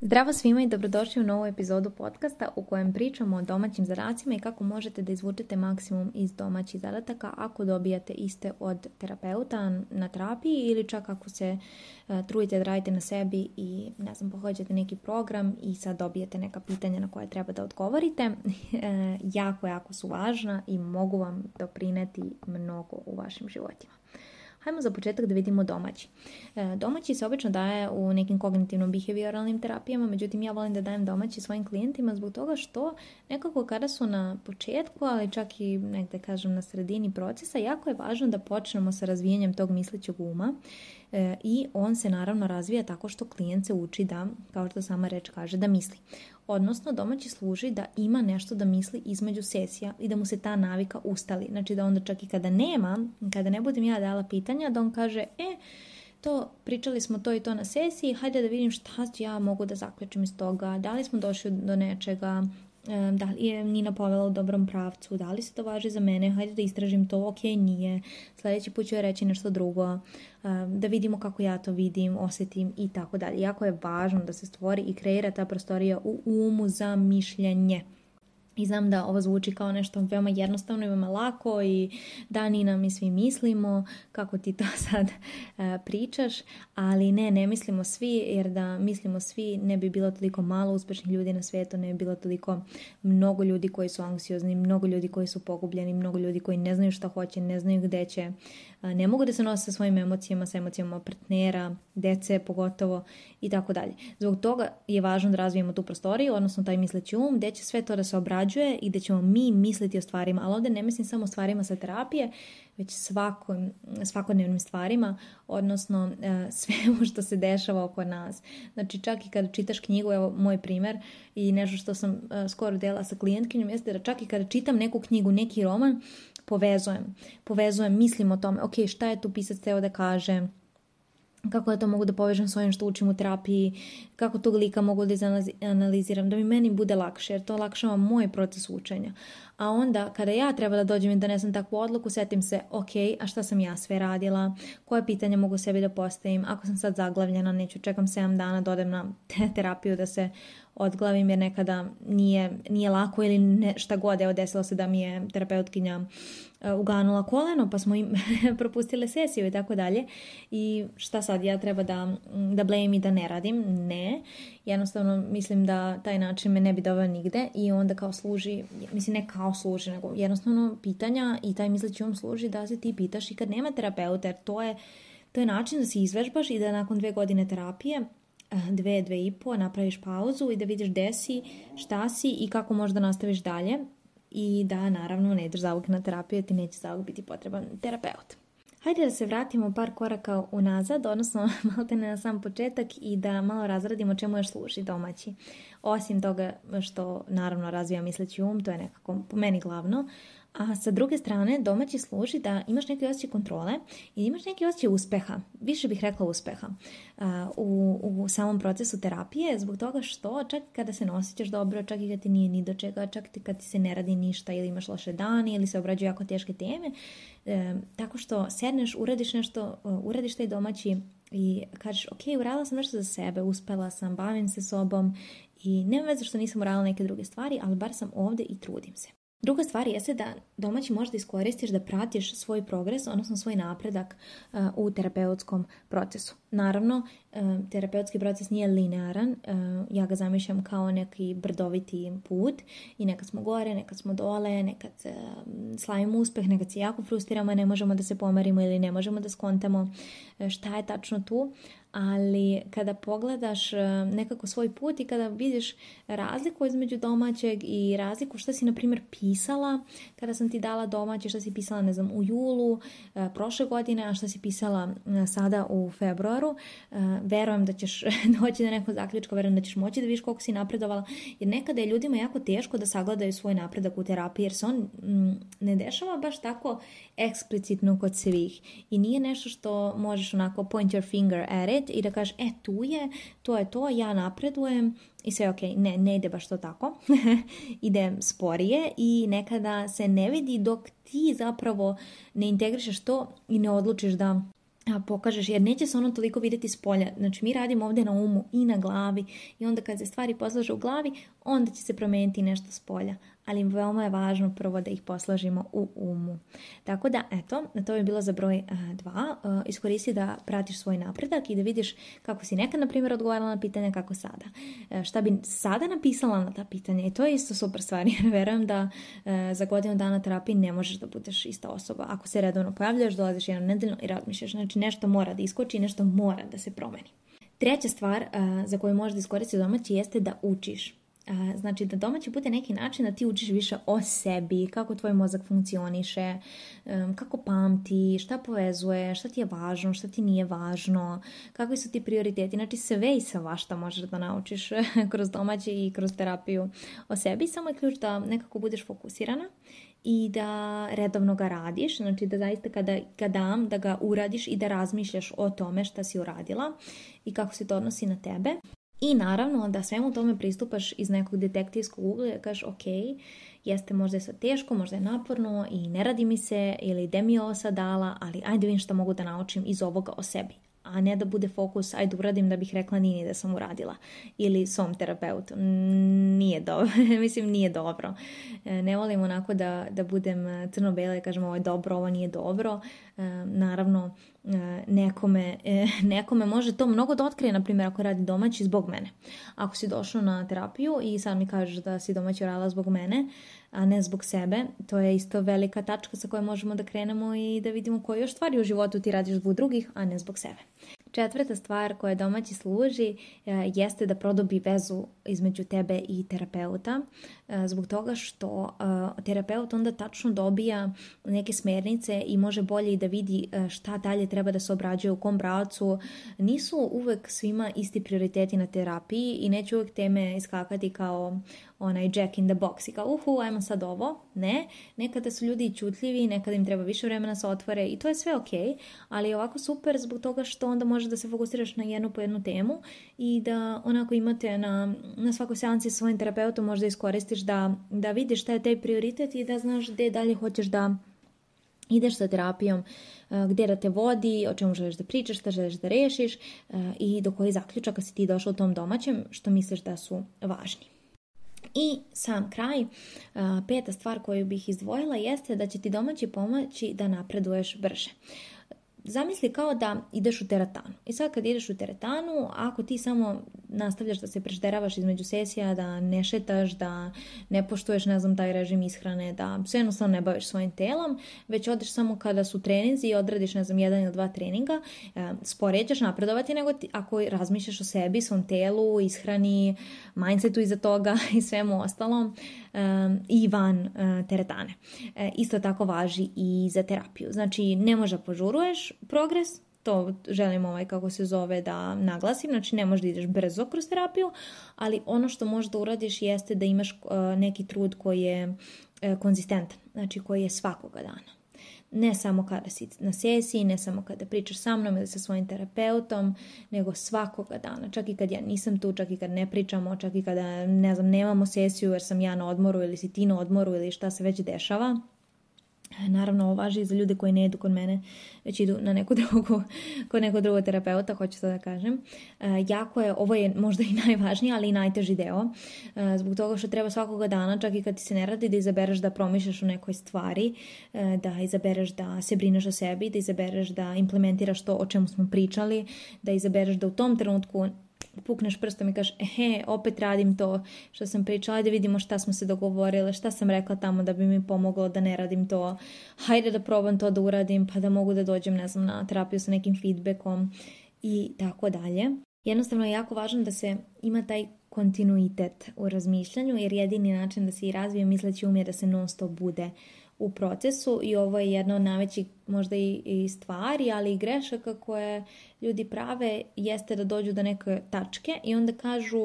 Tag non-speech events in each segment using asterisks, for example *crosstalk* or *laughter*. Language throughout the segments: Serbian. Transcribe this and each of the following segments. Zdravo svima i dobrodošli u novu epizodu podcasta u kojem pričamo o domaćim zadacima i kako možete da izvučete maksimum iz domaćih zadataka ako dobijate iste od terapeuta na terapiji ili čak ako se trujete trudite da radite na sebi i ne znam, pohođete neki program i sad dobijete neka pitanja na koje treba da odgovorite. *laughs* E, jako, jako su važna i mogu vam doprineti mnogo u vašim životima. Hajmo za početak da vidimo domaći. E, domaći se obično daje u nekim kognitivno-behavioralnim terapijama, međutim ja volim da dajem domaći svojim klijentima zbog toga što nekako kada su na početku, ali čak i negde kažem na sredini procesa, jako je važno da počnemo sa razvijanjem tog mislećeg uma E, i on se naravno razvija tako što klijent se uči da, kao što sama reč kaže, da misli. Odnosno, domaći služi da ima nešto da misli između sesija i da mu se ta navika ustali. Znači da onda čak i kada nema, kada ne budem ja dala pitanja, da on kaže, e, to, pričali smo to i to na sesiji, hajde da vidim šta ja mogu da zaključim iz toga, da li smo došli do nečega, da li je Nina povela u dobrom pravcu, da li se to važi za mene, hajde da istražim to, ok, nije, sljedeći put ću joj reći nešto drugo, da vidimo kako ja to vidim, osjetim i tako dalje. Jako je važno da se stvori i kreira ta prostorija u umu za mišljenje. I znam da ovo zvuči kao nešto veoma jednostavno i veoma lako i da nam mi svi mislimo kako ti to *laughs* sad e, pričaš, ali ne, ne mislimo svi jer da mislimo svi ne bi bilo toliko malo uspješnih ljudi na svijetu, ne bi bilo toliko mnogo ljudi koji su anksiozni, mnogo ljudi koji su pogubljeni, mnogo ljudi koji ne znaju što hoće, ne znaju gdje će, ne mogu da se nose sa svojim emocijama, sa emocijama partnera, dece pogotovo i tako dalje. Zbog toga je važno da razvijemo tu prostoriju, odnosno taj misleći um gdje će sve to da se i da ćemo mi misliti o stvarima, ali ovdje ne mislim samo o stvarima sa terapije, već svakodnevnim stvarima, odnosno e, *laughs* svemu što se dešava oko nas. Znači čak i kada čitaš knjigu, evo moj primjer i nešto što sam e, skoro dela sa klijentkinjom, jeste da čak i kada čitam neku knjigu, neki roman, povezujem. Povezujem, mislim o tome, ok, šta je tu pisac teo da kaže, kako ja to mogu da povežem s ovim što učim u terapiji, kako tog lika mogu da analiziram, da mi meni bude lakše, jer to lakšava moj proces učenja. A onda, kada ja treba da dođem i donesem takvu odluku, setim se, ok, a šta sam ja sve radila, koje pitanje mogu sebi da postavim, ako sam sad zaglavljena, neću, čekam 7 dana, dodem na terapiju da se odglavim, jer nekada nije, nije lako ili ne, šta god, evo desilo se da mi je terapeutkinja E, uganula koleno, pa smo im *laughs* propustile sesiju i tako dalje. I šta sad, ja treba da, mm, da blame i da ne radim? Ne. Jednostavno mislim da taj način me ne bi doveo nigde i onda kao služi, mislim ne kao služi, nego jednostavno pitanja i taj misleći um služi da se ti pitaš i kad nema terapeuta, jer to je, to je način da se izvežbaš i da nakon dve godine terapije eh, dve, dve i po, napraviš pauzu i da vidiš gde si, šta si i kako možda nastaviš dalje i da, naravno, ne ideš na terapiju, ti neće zauvijek biti potreban terapeut. Hajde da se vratimo par koraka unazad, odnosno *laughs* malo te na sam početak i da malo razradimo čemu još služi domaći. Osim toga što naravno razvija misleći um, to je nekako po meni glavno, a sa druge strane, domaći služi da imaš neke osjećaj kontrole i imaš neki osjećaj uspeha. Više bih rekla uspeha u, u samom procesu terapije zbog toga što čak kada se ne osjećaš dobro, čak i kad ti nije ni do čega, čak i kad ti se ne radi ništa ili imaš loše dane ili se obrađuju jako teške teme, e, tako što sedneš, uradiš nešto, e, uradiš taj domaći i kažeš ok, uradila sam nešto za sebe, uspela sam, bavim se sobom i nema veze što nisam uradila neke druge stvari, ali bar sam ovdje i trudim se. Druga stvar jeste da domaći možda iskoristiš da pratiš svoj progres, odnosno svoj napredak uh, u terapeutskom procesu. Naravno, uh, terapeutski proces nije linearan, uh, ja ga zamišljam kao neki brdoviti put i nekad smo gore, nekad smo dole, nekad um, slavimo uspeh, nekad se jako frustriramo, ne možemo da se pomerimo ili ne možemo da skontamo šta je tačno tu, ali kada pogledaš e, nekako svoj put i kada vidiš razliku između domaćeg i razliku što si, na primjer, pisala kada sam ti dala domaće, što si pisala, ne znam, u julu e, prošle godine, a što si pisala e, sada u februaru, vjerujem da ćeš *laughs* doći na neko zaključka, verujem da ćeš moći da vidiš koliko si napredovala, jer nekada je ljudima jako teško da sagledaju svoj napredak u terapiji, jer se on ne dešava baš tako eksplicitno kod svih i nije nešto što možeš onako point your finger at it, i da kažeš e tu je, to je to, ja napredujem i sve ok, ne, ne ide baš to tako, *laughs* ide sporije i nekada se ne vidi dok ti zapravo ne integrišeš to i ne odlučiš da pokažeš, jer neće se ono toliko vidjeti s polja. Znači, mi radimo ovdje na umu i na glavi i onda kad se stvari poslaže u glavi, onda će se promijeniti nešto s polja ali veoma je važno prvo da ih posložimo u umu. Tako da, eto, to je bilo za broj 2. E, e, iskoristi da pratiš svoj napredak i da vidiš kako si nekad, na primjer, odgovarala na pitanja, kako sada. E, šta bi sada napisala na ta pitanja i to je isto super stvar, *laughs* jer verujem da za godinu dana terapije ne možeš da budeš ista osoba. Ako se redovno pojavljaš, dolaziš jednom nedeljno i razmišljaš. Znači, nešto mora da iskoči i nešto mora da se promeni. Treća stvar za koju možeš da iskoristiš domaći jeste da učiš. Znači da domaći bude neki način da ti učiš više o sebi, kako tvoj mozak funkcioniše, kako pamti, šta povezuje, šta ti je važno, šta ti nije važno, kakvi su ti prioriteti. Znači sve i svašta možeš da naučiš *laughs* kroz domaći i kroz terapiju o sebi. Samo je ključ da nekako budeš fokusirana i da redovno ga radiš, znači da zaista kada ga dam, da ga uradiš i da razmišljaš o tome šta si uradila i kako se to odnosi na tebe. I naravno da svemu tome pristupaš iz nekog detektivskog ugla i kažeš ok, jeste možda je sad teško, možda je naporno i ne radi mi se ili gde mi je ovo sad dala, ali ajde vidim što mogu da naučim iz ovoga o sebi a ne da bude fokus, ajde uradim da bih rekla nini da sam uradila. Ili svom terapeut. Nije dobro. *laughs* Mislim, nije dobro. E, ne volim onako da, da budem crno bele i kažem ovo je dobro, ovo nije dobro. E, naravno e, nekome, e, *laughs* nekome može to mnogo da otkrije, na primjer ako radi domaći zbog mene. Ako si došao na terapiju i sad mi kažeš da si domaći radila zbog mene, a ne zbog sebe, to je isto velika tačka sa kojom možemo da krenemo i da vidimo koje još stvari u životu ti radiš zbog drugih, a ne zbog sebe. Četvrta stvar koja domaći služi e, jeste da prodobi vezu između tebe i terapeuta e, zbog toga što e, terapeut onda tačno dobija neke smernice i može bolje da vidi šta dalje treba da se obrađuje u kom pravcu. Nisu uvek svima isti prioriteti na terapiji i neću uvek teme iskakati kao onaj jack in the box i kao uhu, ajmo sad ovo. Ne, nekada su ljudi čutljivi, nekada im treba više vremena se otvore i to je sve ok, ali je ovako super zbog toga što onda može da se fokusiraš na jednu po jednu temu i da onako imate na, na svakoj seanci svojim terapeutom možda iskoristiš da, da vidiš šta je taj prioritet i da znaš gdje dalje hoćeš da ideš sa terapijom, gdje da te vodi, o čemu želiš da pričaš, šta želiš da rešiš i do kojih zaključaka si ti došao u tom domaćem što misliš da su važni. I sam kraj, peta stvar koju bih izdvojila jeste da će ti domaći pomoći da napreduješ brže. Zamisli kao da ideš u teretanu. I sad kad ideš u teretanu, ako ti samo nastavljaš da se prešteravaš između sesija, da ne šetaš, da ne poštuješ, ne znam, taj režim ishrane, da sve jednostavno ne baviš svojim telom, već odeš samo kada su treninzi i odradiš, ne znam, jedan ili dva treninga, e, ćeš napredovati nego ako razmišljaš o sebi, svom telu, ishrani, mindsetu iza toga *laughs* i svemu ostalom e, i van e, teretane. E, isto tako važi i za terapiju. Znači, ne može požuruješ progres, to želim ovaj kako se zove da naglasim, znači ne možeš ideš brzo kroz terapiju, ali ono što možda uradiš jeste da imaš eh, neki trud koji je eh, konzistentan, znači koji je svakoga dana. Ne samo kada si na sesiji, ne samo kada pričaš sa mnom ili sa svojim terapeutom, nego svakoga dana. Čak i kad ja nisam tu, čak i kad ne pričamo, čak i kada ne znam, nemamo sesiju jer sam ja na odmoru ili si ti na odmoru ili šta se već dešava Naravno, ovo važi i za ljude koji ne idu kod mene, već idu na *laughs* kod nekog drugog terapeuta, hoću to da kažem. E, jako je, ovo je možda i *laughs* najvažniji, ali i najteži deo, e, zbog toga što treba svakoga dana, čak i kad ti se ne radi, da izabereš da promišljaš o nekoj stvari, e, da izabereš da se brineš o sebi, da izabereš da implementiraš to o čemu smo pričali, da izabereš da u tom trenutku pukneš prstom i kažeš, he, opet radim to što sam pričala, ajde vidimo šta smo se dogovorile, šta sam rekla tamo da bi mi pomoglo da ne radim to, hajde da probam to da uradim pa da mogu da dođem, ne znam, na terapiju sa nekim feedbackom i tako dalje. Jednostavno je jako važno da se ima taj kontinuitet u razmišljanju, jer jedini način da se i razvije misleći umje da se non stop bude u procesu i ovo je jedna od najvećih možda i, stvari, ali i grešaka koje ljudi prave jeste da dođu do neke tačke i onda kažu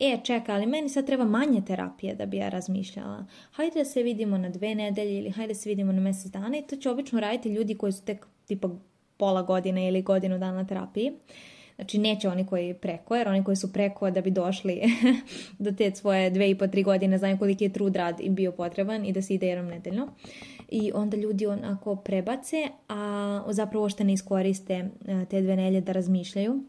e čeka, ali meni sad treba manje terapije da bi ja razmišljala. Hajde da se vidimo na dve nedelje ili hajde da se vidimo na mjesec dana i to će obično raditi ljudi koji su tek tipa pola godine ili godinu dana na terapiji. Znači, neće oni koji preko, jer oni koji su preko da bi došli *laughs* do te svoje dve i po, tri godine znaju koliki je trud rad im bio potreban i da se ide jednom nedeljno. I onda ljudi onako prebace, a zapravo što ne iskoriste e, te dve nelje da razmišljaju,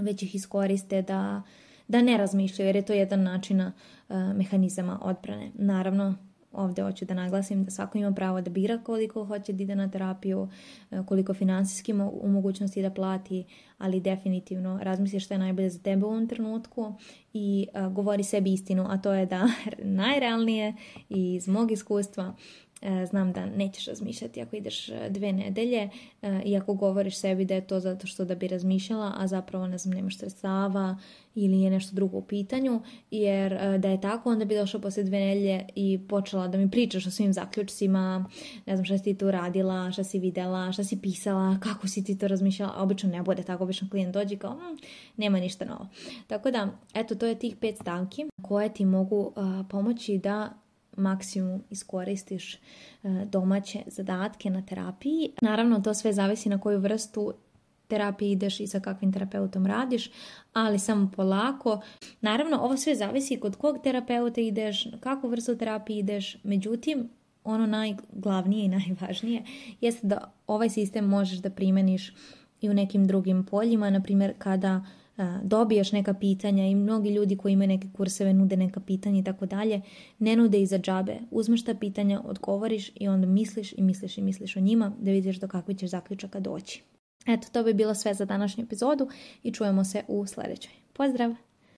već ih iskoriste da da ne razmišljaju, jer je to jedan način e, mehanizama odbrane. Naravno, ovdje hoću da naglasim da svako ima pravo da bira koliko hoće da ide na terapiju, e, koliko financijski u mogućnosti da plati, ali definitivno razmisli što je najbolje za tebe u ovom trenutku i e, govori sebi istinu, a to je da *laughs* najrealnije i iz mog iskustva E, znam da nećeš razmišljati ako ideš e, dve nedelje e, i ako govoriš sebi da je to zato što da bi razmišljala, a zapravo ne znam, nemaš sredstava ili je nešto drugo u pitanju, jer da je tako onda bi došla poslije dve nedelje i počela da mi pričaš o svim zaključcima, ne znam šta si ti tu radila, šta si videla, šta si pisala, kako si ti to razmišljala, obično ne bude tako, obično klijent dođi kao mm, nema ništa novo. Tako da, eto, to je tih pet stavki koje ti mogu pomoći da maksimum iskoristiš e, domaće zadatke na terapiji. Naravno, to sve zavisi na koju vrstu terapije ideš i sa kakvim terapeutom radiš, ali samo polako. Naravno, ovo sve zavisi kod kog terapeuta ideš, kakvu vrstu terapije ideš, međutim, ono najglavnije i najvažnije jeste da ovaj sistem možeš da primeniš i u nekim drugim poljima, na primjer kada dobiješ neka pitanja i mnogi ljudi koji imaju neke kurseve nude neka pitanja i tako dalje, ne nude iza džabe. Uzmeš ta pitanja, odgovoriš i onda misliš i misliš i misliš o njima da vidiš do kakvih ćeš zaključaka doći. Eto, to bi bilo sve za današnju epizodu i čujemo se u sljedećoj. Pozdrav!